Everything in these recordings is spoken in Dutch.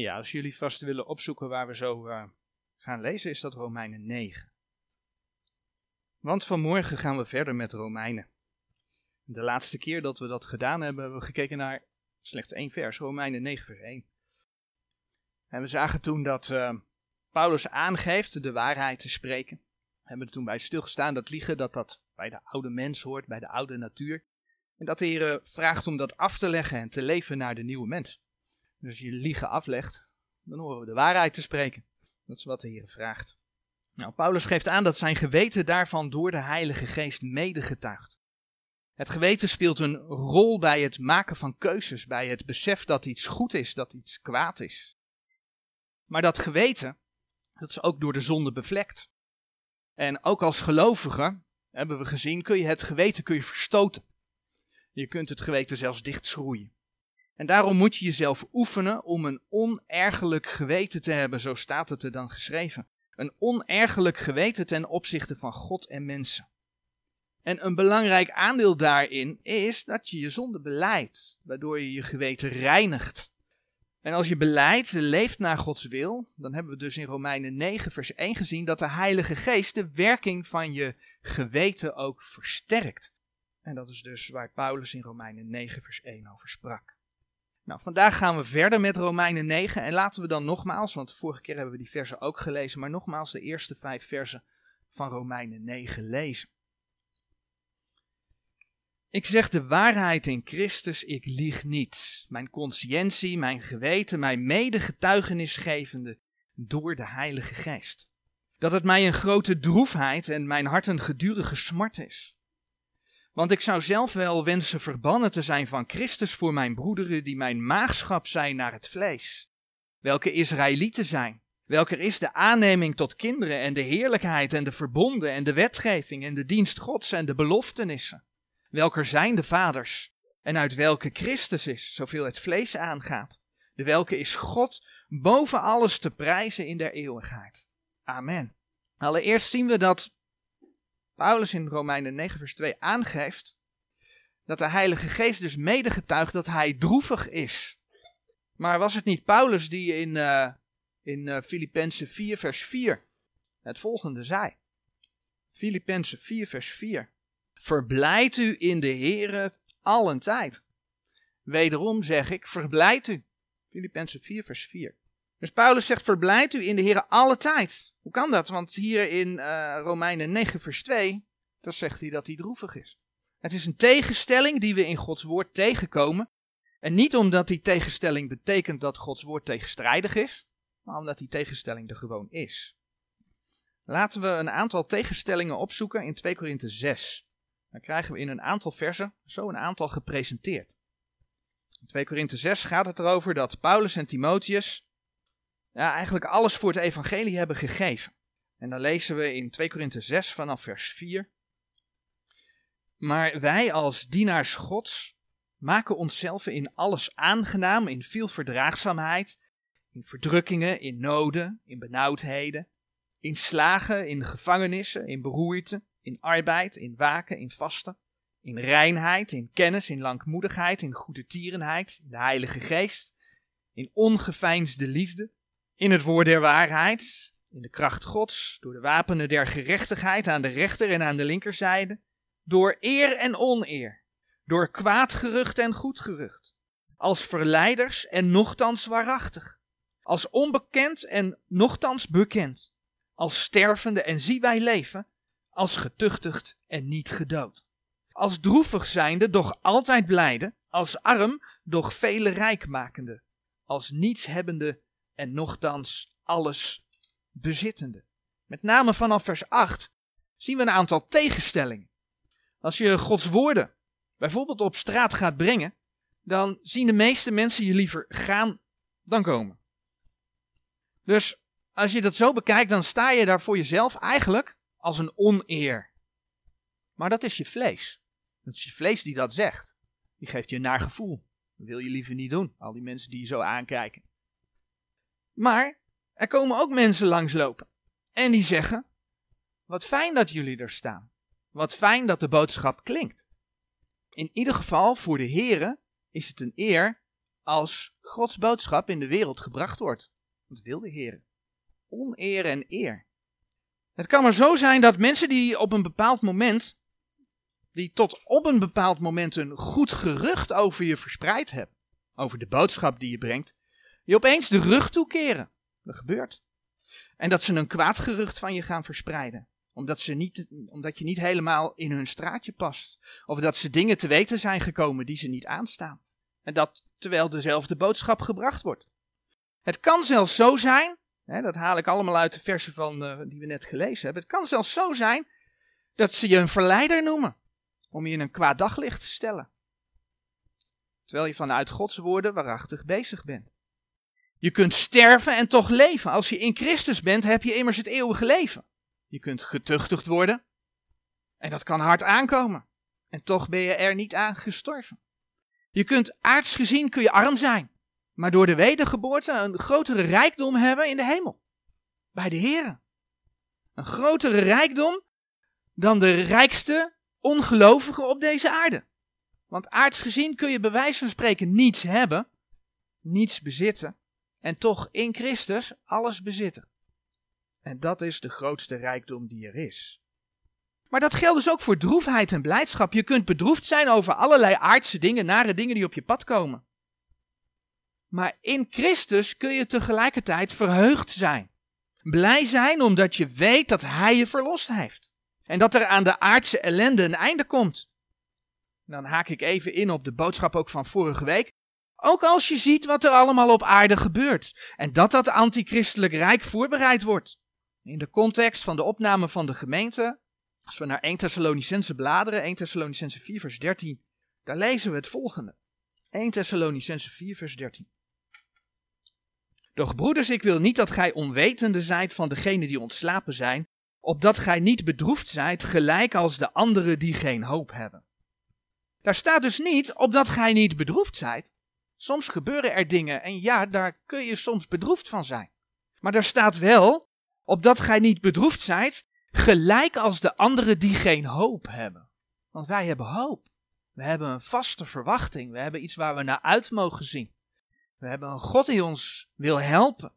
Ja, als jullie vast willen opzoeken waar we zo uh, gaan lezen, is dat Romeinen 9. Want vanmorgen gaan we verder met Romeinen. De laatste keer dat we dat gedaan hebben, hebben we gekeken naar slechts één vers, Romeinen 9 vers 1. En we zagen toen dat uh, Paulus aangeeft de waarheid te spreken. We hebben er toen bij stilgestaan dat liegen, dat dat bij de oude mens hoort, bij de oude natuur. En dat de Heer vraagt om dat af te leggen en te leven naar de nieuwe mens. Dus als je liegen aflegt, dan horen we de waarheid te spreken. Dat is wat de Heer vraagt. Nou, Paulus geeft aan dat zijn geweten daarvan door de Heilige Geest medegetuigt. Het geweten speelt een rol bij het maken van keuzes, bij het besef dat iets goed is, dat iets kwaad is. Maar dat geweten, dat is ook door de zonde bevlekt. En ook als gelovige, hebben we gezien, kun je het geweten kun je verstoten. Je kunt het geweten zelfs dichtschroeien. En daarom moet je jezelf oefenen om een onergelijk geweten te hebben, zo staat het er dan geschreven. Een onergelijk geweten ten opzichte van God en mensen. En een belangrijk aandeel daarin is dat je je zonde beleidt, waardoor je je geweten reinigt. En als je beleid leeft naar Gods wil, dan hebben we dus in Romeinen 9 vers 1 gezien dat de Heilige Geest de werking van je geweten ook versterkt. En dat is dus waar Paulus in Romeinen 9 vers 1 over sprak. Nou, vandaag gaan we verder met Romeinen 9 en laten we dan nogmaals, want de vorige keer hebben we die versen ook gelezen, maar nogmaals de eerste vijf versen van Romeinen 9 lezen. Ik zeg de waarheid in Christus, ik lieg niet. Mijn conscientie, mijn geweten, mijn medegetuigenisgevende door de Heilige Geest. Dat het mij een grote droefheid en mijn hart een gedurige smart is. Want ik zou zelf wel wensen verbannen te zijn van Christus voor mijn broederen die mijn maagschap zijn naar het vlees. Welke Israëlieten zijn. Welker is de aanneming tot kinderen en de heerlijkheid en de verbonden en de wetgeving en de dienst Gods en de beloftenissen. Welker zijn de vaders en uit welke Christus is, zoveel het vlees aangaat. De welke is God boven alles te prijzen in der eeuwigheid. Amen. Allereerst zien we dat Paulus in Romeinen 9 vers 2 aangeeft dat de Heilige Geest dus medegetuigt dat hij droevig is. Maar was het niet Paulus die in, uh, in uh, Filippenzen 4 vers 4 het volgende zei? Filippenzen 4 vers 4. Verblijd u in de Heere allen tijd. Wederom zeg ik, verblijd u. Filippenzen 4 vers 4. Dus Paulus zegt, verblijd u in de Heer alle tijd. Hoe kan dat? Want hier in uh, Romeinen 9 vers 2, dan zegt hij dat hij droevig is. Het is een tegenstelling die we in Gods woord tegenkomen. En niet omdat die tegenstelling betekent dat Gods woord tegenstrijdig is, maar omdat die tegenstelling er gewoon is. Laten we een aantal tegenstellingen opzoeken in 2 Korinthe 6. Dan krijgen we in een aantal versen zo een aantal gepresenteerd. In 2 Korinthe 6 gaat het erover dat Paulus en Timotheus ja, eigenlijk alles voor het evangelie hebben gegeven. En dan lezen we in 2 Korinthe 6 vanaf vers 4. Maar wij als dienaars Gods maken onszelf in alles aangenaam, in veel verdraagzaamheid, in verdrukkingen, in noden, in benauwdheden, in slagen, in gevangenissen, in beroerte, in arbeid, in waken, in vasten, in reinheid, in kennis, in langmoedigheid, in goede tierenheid, in de Heilige Geest, in ongeveinsde liefde, in het woord der waarheid, in de kracht Gods, door de wapenen der gerechtigheid aan de rechter en aan de linkerzijde, door eer en oneer, door kwaad gerucht en goed gerucht, als verleiders en nochtans waarachtig, als onbekend en nochtans bekend, als stervende en zie wij leven, als getuchtigd en niet gedood, als droevig zijnde, doch altijd blijde, als arm, doch vele rijkmakende, als niets hebbende en nochtans alles bezittende. Met name vanaf vers 8 zien we een aantal tegenstellingen. Als je Gods woorden bijvoorbeeld op straat gaat brengen, dan zien de meeste mensen je liever gaan dan komen. Dus als je dat zo bekijkt, dan sta je daar voor jezelf eigenlijk als een oneer. Maar dat is je vlees. Dat is je vlees die dat zegt. Die geeft je een naar gevoel. Dat wil je liever niet doen, al die mensen die je zo aankijken. Maar er komen ook mensen langslopen. En die zeggen: Wat fijn dat jullie er staan. Wat fijn dat de boodschap klinkt. In ieder geval voor de heren is het een eer als Gods boodschap in de wereld gebracht wordt. Dat wil de Heer. Oneer en eer. Het kan maar zo zijn dat mensen die op een bepaald moment, die tot op een bepaald moment een goed gerucht over je verspreid hebben, over de boodschap die je brengt, je opeens de rug toekeren. Dat gebeurt. En dat ze een kwaad gerucht van je gaan verspreiden. Omdat, ze niet, omdat je niet helemaal in hun straatje past. Of dat ze dingen te weten zijn gekomen die ze niet aanstaan. En dat terwijl dezelfde boodschap gebracht wordt. Het kan zelfs zo zijn, hè, dat haal ik allemaal uit de versen van, uh, die we net gelezen hebben. Het kan zelfs zo zijn dat ze je een verleider noemen. Om je in een kwaad daglicht te stellen. Terwijl je vanuit Gods woorden waarachtig bezig bent. Je kunt sterven en toch leven. Als je in Christus bent, heb je immers het eeuwige leven. Je kunt getuchtigd worden. En dat kan hard aankomen. En toch ben je er niet aan gestorven. Je kunt aards gezien kun je arm zijn. Maar door de wedergeboorte een grotere rijkdom hebben in de hemel. Bij de Heer. Een grotere rijkdom dan de rijkste ongelovigen op deze aarde. Want aards gezien kun je bij wijze van spreken niets hebben, niets bezitten en toch in Christus alles bezitten. En dat is de grootste rijkdom die er is. Maar dat geldt dus ook voor droefheid en blijdschap. Je kunt bedroefd zijn over allerlei aardse dingen, nare dingen die op je pad komen. Maar in Christus kun je tegelijkertijd verheugd zijn. Blij zijn omdat je weet dat Hij je verlost heeft. En dat er aan de aardse ellende een einde komt. Dan haak ik even in op de boodschap ook van vorige week. Ook als je ziet wat er allemaal op aarde gebeurt. En dat dat antichristelijk rijk voorbereid wordt. In de context van de opname van de gemeente. Als we naar 1 Thessalonicense bladeren, 1 Thessalonicense 4 vers 13. Daar lezen we het volgende. 1 Thessalonicense 4 vers 13. Doch broeders, ik wil niet dat gij onwetende zijt van degenen die ontslapen zijn, opdat gij niet bedroefd zijt, gelijk als de anderen die geen hoop hebben. Daar staat dus niet opdat gij niet bedroefd zijt, Soms gebeuren er dingen en ja, daar kun je soms bedroefd van zijn. Maar daar staat wel, opdat gij niet bedroefd zijt, gelijk als de anderen die geen hoop hebben. Want wij hebben hoop. We hebben een vaste verwachting. We hebben iets waar we naar uit mogen zien. We hebben een God die ons wil helpen.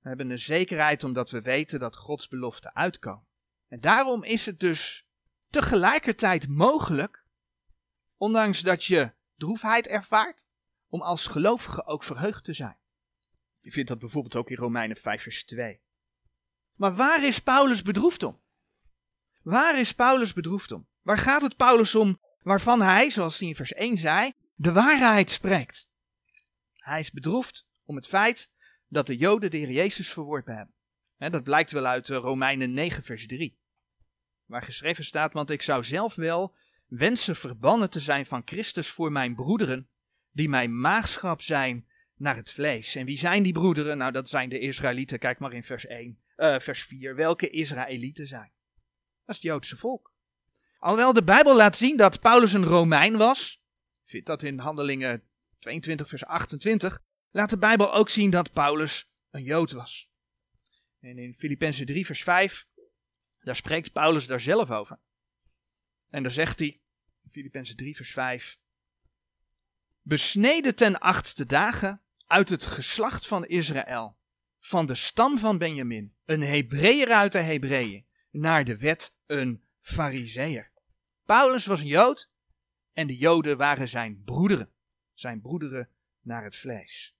We hebben een zekerheid omdat we weten dat Gods beloften uitkomen. En daarom is het dus tegelijkertijd mogelijk, ondanks dat je droefheid ervaart, om als gelovige ook verheugd te zijn. Je vindt dat bijvoorbeeld ook in Romeinen 5 vers 2. Maar waar is Paulus bedroefd om? Waar is Paulus bedroefd om? Waar gaat het Paulus om waarvan hij, zoals hij in vers 1 zei, de waarheid spreekt? Hij is bedroefd om het feit dat de Joden de Heer Jezus verworpen hebben. dat blijkt wel uit eh, Romeinen 9 vers 3. Waar geschreven staat, want ik zou zelf wel wensen verbannen te zijn van Christus voor mijn broederen, die mijn maagschap zijn naar het vlees. En wie zijn die broederen? Nou, dat zijn de Israëlieten. Kijk maar in vers 1, uh, eh, vers 4. Welke Israëlieten zijn? Dat is het Joodse volk. Alhoewel de Bijbel laat zien dat Paulus een Romein was, vindt dat in Handelingen 22, vers 28, laat de Bijbel ook zien dat Paulus een Jood was. En in Filippenzen 3, vers 5, daar spreekt Paulus daar zelf over. En daar zegt hij, Filippenzen 3, vers 5, besneden ten achtste dagen uit het geslacht van Israël, van de stam van Benjamin, een Hebreeër uit de Hebreeën, naar de wet een Fariseer. Paulus was een Jood en de Joden waren zijn broederen, zijn broederen naar het vlees.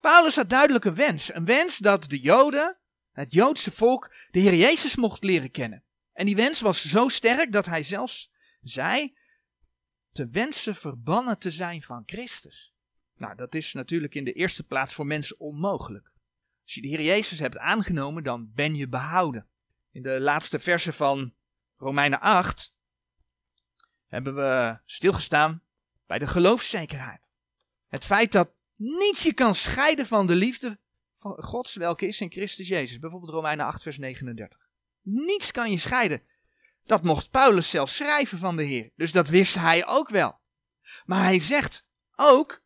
Paulus had duidelijk een wens, een wens dat de Joden, het Joodse volk, de Heer Jezus mocht leren kennen. En die wens was zo sterk dat hij zelfs zei te wensen verbannen te zijn van Christus. Nou, dat is natuurlijk in de eerste plaats voor mensen onmogelijk. Als je de Heer Jezus hebt aangenomen, dan ben je behouden. In de laatste verse van Romeinen 8 hebben we stilgestaan bij de geloofszekerheid. Het feit dat niets je kan scheiden van de liefde van Gods, welke is in Christus Jezus. Bijvoorbeeld Romeinen 8, vers 39. Niets kan je scheiden. Dat mocht Paulus zelf schrijven van de Heer. Dus dat wist hij ook wel. Maar hij zegt ook,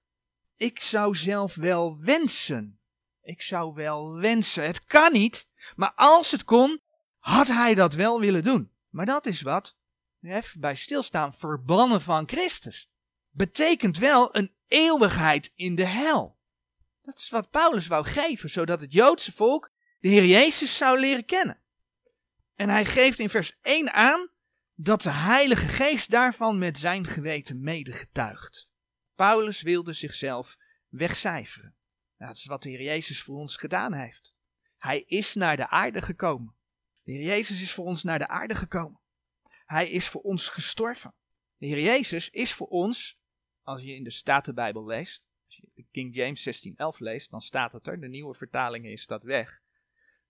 ik zou zelf wel wensen. Ik zou wel wensen. Het kan niet, maar als het kon, had hij dat wel willen doen. Maar dat is wat, even bij stilstaan, verbannen van Christus. Betekent wel een eeuwigheid in de hel. Dat is wat Paulus wou geven, zodat het Joodse volk de Heer Jezus zou leren kennen. En hij geeft in vers 1 aan dat de Heilige Geest daarvan met zijn geweten medegetuigt. Paulus wilde zichzelf wegcijferen. Nou, dat is wat de Heer Jezus voor ons gedaan heeft. Hij is naar de aarde gekomen. De Heer Jezus is voor ons naar de aarde gekomen. Hij is voor ons gestorven. De Heer Jezus is voor ons, als je in de Statenbijbel leest, als je de King James 16:11 leest, dan staat het er. De nieuwe vertalingen is dat weg.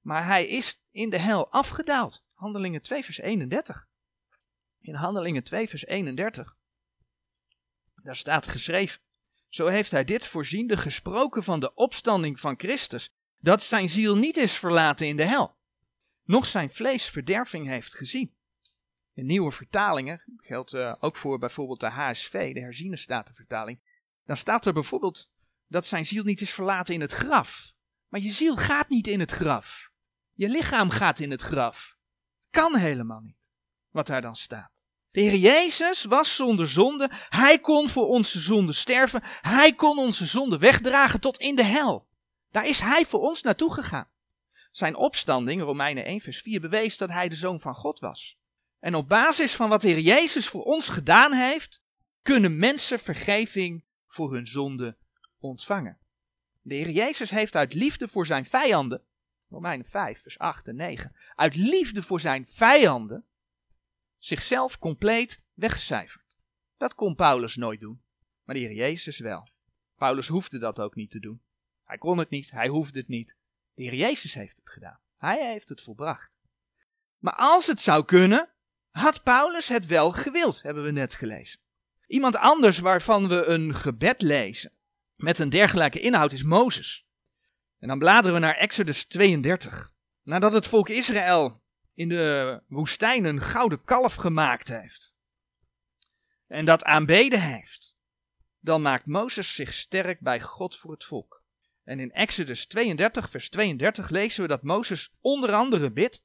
Maar hij is in de hel afgedaald. Handelingen 2 vers 31. In Handelingen 2 vers 31. Daar staat geschreven. Zo heeft hij dit voorziende gesproken van de opstanding van Christus, dat zijn ziel niet is verlaten in de hel, noch zijn vlees verderving heeft gezien. In nieuwe vertalingen, geldt uh, ook voor bijvoorbeeld de HSV, de herziene statenvertaling, dan staat er bijvoorbeeld dat zijn ziel niet is verlaten in het graf. Maar je ziel gaat niet in het graf. Je lichaam gaat in het graf. Kan helemaal niet, wat daar dan staat. De Heer Jezus was zonder zonde. Hij kon voor onze zonde sterven. Hij kon onze zonde wegdragen tot in de hel. Daar is Hij voor ons naartoe gegaan. Zijn opstanding, Romeinen 1 vers 4, bewees dat Hij de Zoon van God was. En op basis van wat de Heer Jezus voor ons gedaan heeft, kunnen mensen vergeving voor hun zonde ontvangen. De Heer Jezus heeft uit liefde voor zijn vijanden, Romeinen 5 vers 8 en 9, uit liefde voor zijn vijanden, zichzelf compleet weggecijferd. Dat kon Paulus nooit doen, maar de Heer Jezus wel. Paulus hoefde dat ook niet te doen. Hij kon het niet, hij hoefde het niet. De Heer Jezus heeft het gedaan. Hij heeft het volbracht. Maar als het zou kunnen, had Paulus het wel gewild, hebben we net gelezen. Iemand anders waarvan we een gebed lezen met een dergelijke inhoud is Mozes. En dan bladeren we naar Exodus 32. Nadat het volk Israël in de woestijn een gouden kalf gemaakt heeft. En dat aanbeden heeft. Dan maakt Mozes zich sterk bij God voor het volk. En in Exodus 32, vers 32 lezen we dat Mozes onder andere bidt.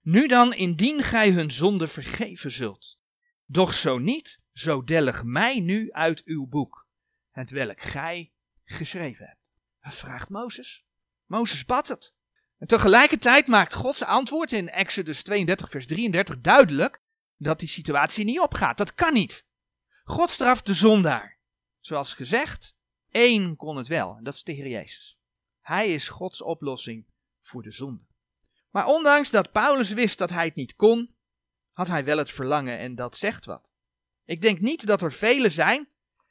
Nu dan, indien gij hun zonde vergeven zult. Doch zo niet, zo dellig mij nu uit uw boek, het welk gij geschreven hebt. Vraagt Mozes. Mozes bad het. En tegelijkertijd maakt Gods antwoord in Exodus 32, vers 33 duidelijk dat die situatie niet opgaat. Dat kan niet. God straft de zondaar. Zoals gezegd, één kon het wel, en dat is de Heer Jezus. Hij is Gods oplossing voor de zonde. Maar ondanks dat Paulus wist dat hij het niet kon, had hij wel het verlangen en dat zegt wat. Ik denk niet dat er velen zijn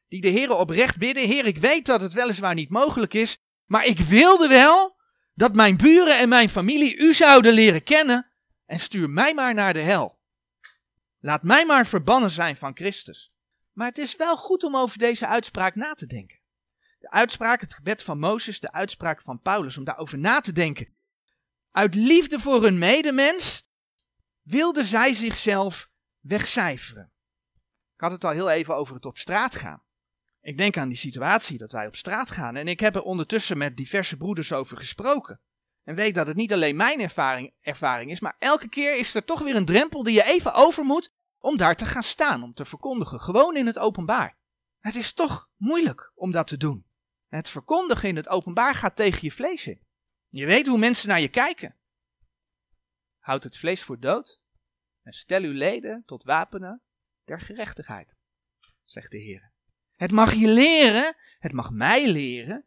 die de Heer oprecht bidden: Heer, ik weet dat het weliswaar niet mogelijk is, maar ik wilde wel dat mijn buren en mijn familie u zouden leren kennen en stuur mij maar naar de hel. Laat mij maar verbannen zijn van Christus. Maar het is wel goed om over deze uitspraak na te denken. De uitspraak, het gebed van Mozes, de uitspraak van Paulus, om daarover na te denken. Uit liefde voor hun medemens wilden zij zichzelf wegcijferen. Ik had het al heel even over het op straat gaan. Ik denk aan die situatie dat wij op straat gaan. En ik heb er ondertussen met diverse broeders over gesproken. En weet dat het niet alleen mijn ervaring, ervaring is, maar elke keer is er toch weer een drempel die je even over moet om daar te gaan staan, om te verkondigen. Gewoon in het openbaar. Het is toch moeilijk om dat te doen. Het verkondigen in het openbaar gaat tegen je vlees in. Je weet hoe mensen naar je kijken. Houd het vlees voor dood en stel uw leden tot wapenen der gerechtigheid, zegt de Heer. Het mag je leren, het mag mij leren,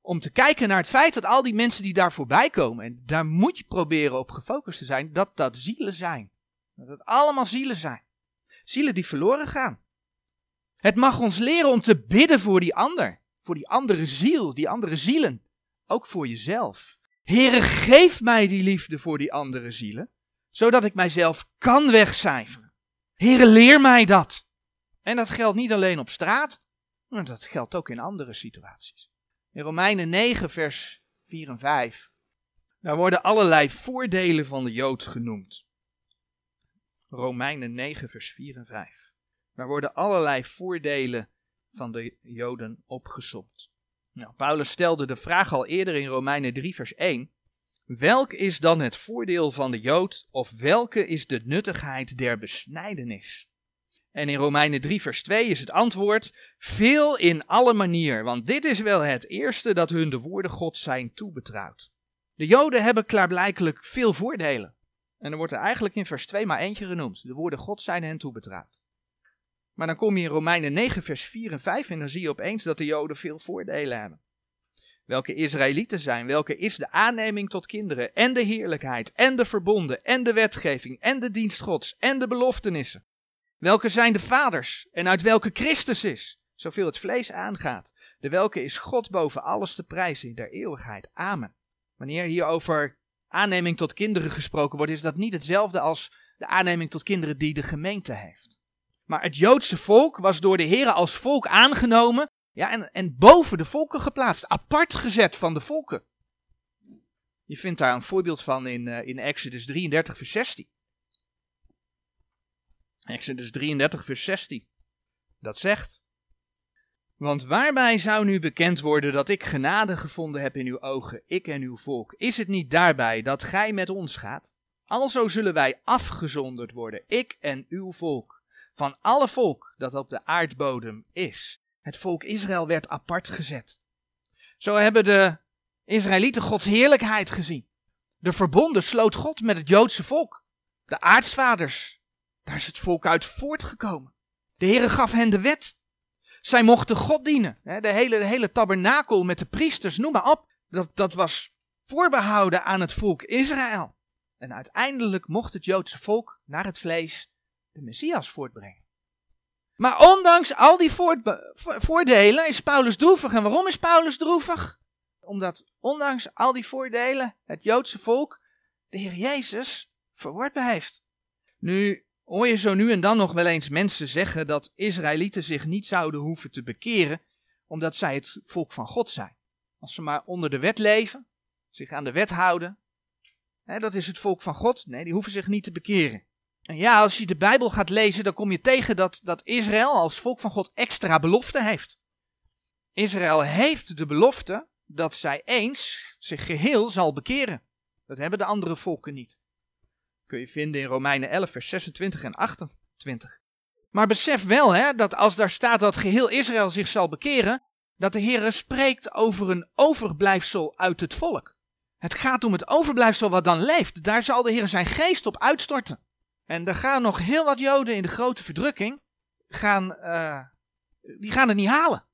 om te kijken naar het feit dat al die mensen die daar voorbij komen, en daar moet je proberen op gefocust te zijn, dat dat zielen zijn. Dat het allemaal zielen zijn. Zielen die verloren gaan. Het mag ons leren om te bidden voor die ander, voor die andere ziel, die andere zielen. Ook voor jezelf. Heere, geef mij die liefde voor die andere zielen, zodat ik mijzelf kan wegcijferen. Heere, leer mij dat. En dat geldt niet alleen op straat, maar dat geldt ook in andere situaties. In Romeinen 9, vers 4 en 5, daar worden allerlei voordelen van de Jood genoemd. Romeinen 9, vers 4 en 5. Daar worden allerlei voordelen van de Joden opgesomd. Nou, Paulus stelde de vraag al eerder in Romeinen 3, vers 1. Welk is dan het voordeel van de Jood, of welke is de nuttigheid der besnijdenis? En in Romeinen 3 vers 2 is het antwoord, veel in alle manier, want dit is wel het eerste dat hun de woorden God zijn toebetrouwd. De Joden hebben klaarblijkelijk veel voordelen. En er wordt er eigenlijk in vers 2 maar eentje genoemd. De woorden God zijn hen toebetrouwd. Maar dan kom je in Romeinen 9 vers 4 en 5 en dan zie je opeens dat de Joden veel voordelen hebben. Welke Israëlieten zijn, welke is de aanneming tot kinderen en de heerlijkheid en de verbonden en de wetgeving en de dienst Gods en de beloftenissen. Welke zijn de vaders en uit welke Christus is, zoveel het vlees aangaat. De welke is God boven alles te prijzen in der eeuwigheid. Amen. Wanneer hier over aanneming tot kinderen gesproken wordt, is dat niet hetzelfde als de aanneming tot kinderen die de gemeente heeft. Maar het Joodse volk was door de Heer als volk aangenomen ja, en, en boven de volken geplaatst, apart gezet van de volken. Je vindt daar een voorbeeld van in, uh, in Exodus 33, vers 16. Exodus 33, vers 16. Dat zegt. Want waarbij zou nu bekend worden dat ik genade gevonden heb in uw ogen, ik en uw volk? Is het niet daarbij dat gij met ons gaat? Alzo zullen wij afgezonderd worden, ik en uw volk, van alle volk dat op de aardbodem is. Het volk Israël werd apart gezet. Zo hebben de Israëlieten Gods heerlijkheid gezien. De verbonden sloot God met het Joodse volk. De aartsvaders, daar is het volk uit voortgekomen. De Heere gaf hen de wet. Zij mochten God dienen. De hele, hele tabernakel met de priesters, noem maar op. Dat, dat was voorbehouden aan het volk Israël. En uiteindelijk mocht het Joodse volk naar het vlees de Messias voortbrengen. Maar ondanks al die voordelen is Paulus droevig. En waarom is Paulus droevig? Omdat ondanks al die voordelen het Joodse volk de Heer Jezus verworpen heeft. Nu hoor je zo nu en dan nog wel eens mensen zeggen dat Israëlieten zich niet zouden hoeven te bekeren, omdat zij het volk van God zijn. Als ze maar onder de wet leven, zich aan de wet houden, hè, dat is het volk van God. Nee, die hoeven zich niet te bekeren. En ja, als je de Bijbel gaat lezen, dan kom je tegen dat, dat Israël als volk van God extra belofte heeft. Israël heeft de belofte dat zij eens zich geheel zal bekeren. Dat hebben de andere volken niet. Kun je vinden in Romeinen 11, vers 26 en 28. Maar besef wel hè, dat als daar staat dat geheel Israël zich zal bekeren, dat de Heer spreekt over een overblijfsel uit het volk. Het gaat om het overblijfsel wat dan leeft. Daar zal de Heer zijn geest op uitstorten. En er gaan nog heel wat Joden in de grote verdrukking, gaan, uh, die gaan het niet halen.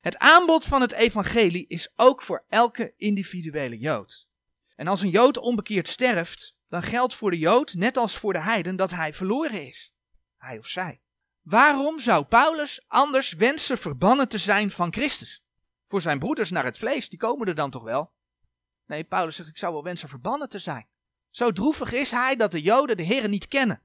Het aanbod van het evangelie is ook voor elke individuele Jood. En als een Jood onbekeerd sterft, dan geldt voor de Jood, net als voor de heiden, dat hij verloren is. Hij of zij. Waarom zou Paulus anders wensen verbannen te zijn van Christus? Voor zijn broeders naar het vlees, die komen er dan toch wel? Nee, Paulus zegt, ik zou wel wensen verbannen te zijn. Zo droevig is hij dat de Joden de Heer niet kennen.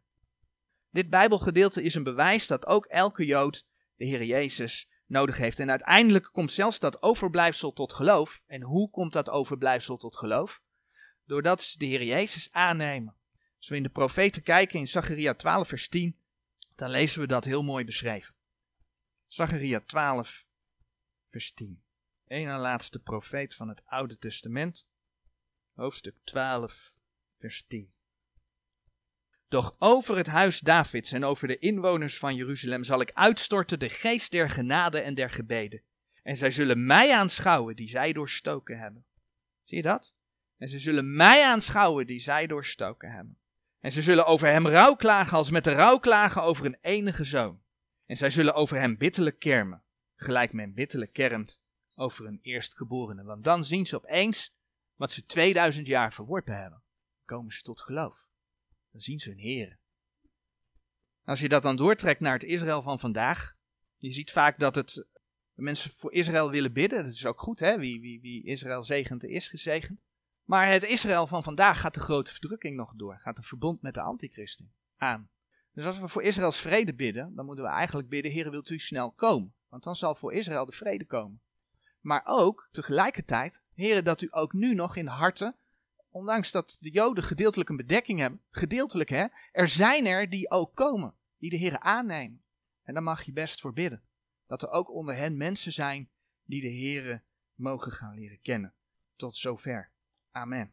Dit Bijbelgedeelte is een bewijs dat ook elke Jood de Heer Jezus nodig heeft. En uiteindelijk komt zelfs dat overblijfsel tot geloof. En hoe komt dat overblijfsel tot geloof? Doordat ze de Heer Jezus aannemen. Als we in de profeten kijken in Zacharia 12 vers 10, dan lezen we dat heel mooi beschreven. Zacharia 12 vers 10. Eén en laatste profeet van het Oude Testament. Hoofdstuk 12 vers 10. Doch over het huis Davids en over de inwoners van Jeruzalem zal ik uitstorten de geest der genade en der gebeden. En zij zullen mij aanschouwen die zij doorstoken hebben. Zie je dat? En ze zullen mij aanschouwen die zij doorstoken hebben. En ze zullen over hem rouw klagen als met de rouw klagen over een enige zoon. En zij zullen over hem bitterlijk kermen, gelijk men bitterlijk kermt over een eerstgeborene. Want dan zien ze opeens wat ze 2000 jaar verworpen hebben komen ze tot geloof. Dan zien ze hun Heer. Als je dat dan doortrekt naar het Israël van vandaag, je ziet vaak dat het mensen voor Israël willen bidden. Dat is ook goed, hè? Wie, wie, wie Israël zegent, is gezegend. Maar het Israël van vandaag gaat de grote verdrukking nog door. Gaat een verbond met de antichristen aan. Dus als we voor Israëls vrede bidden, dan moeten we eigenlijk bidden: Heer, wilt u snel komen? Want dan zal voor Israël de vrede komen. Maar ook tegelijkertijd, Heer, dat u ook nu nog in harten ondanks dat de Joden gedeeltelijk een bedekking hebben, gedeeltelijk hè, er zijn er die ook komen, die de Heer aannemen. En daar mag je best voor bidden. Dat er ook onder hen mensen zijn die de Heer mogen gaan leren kennen. Tot zover. Amen.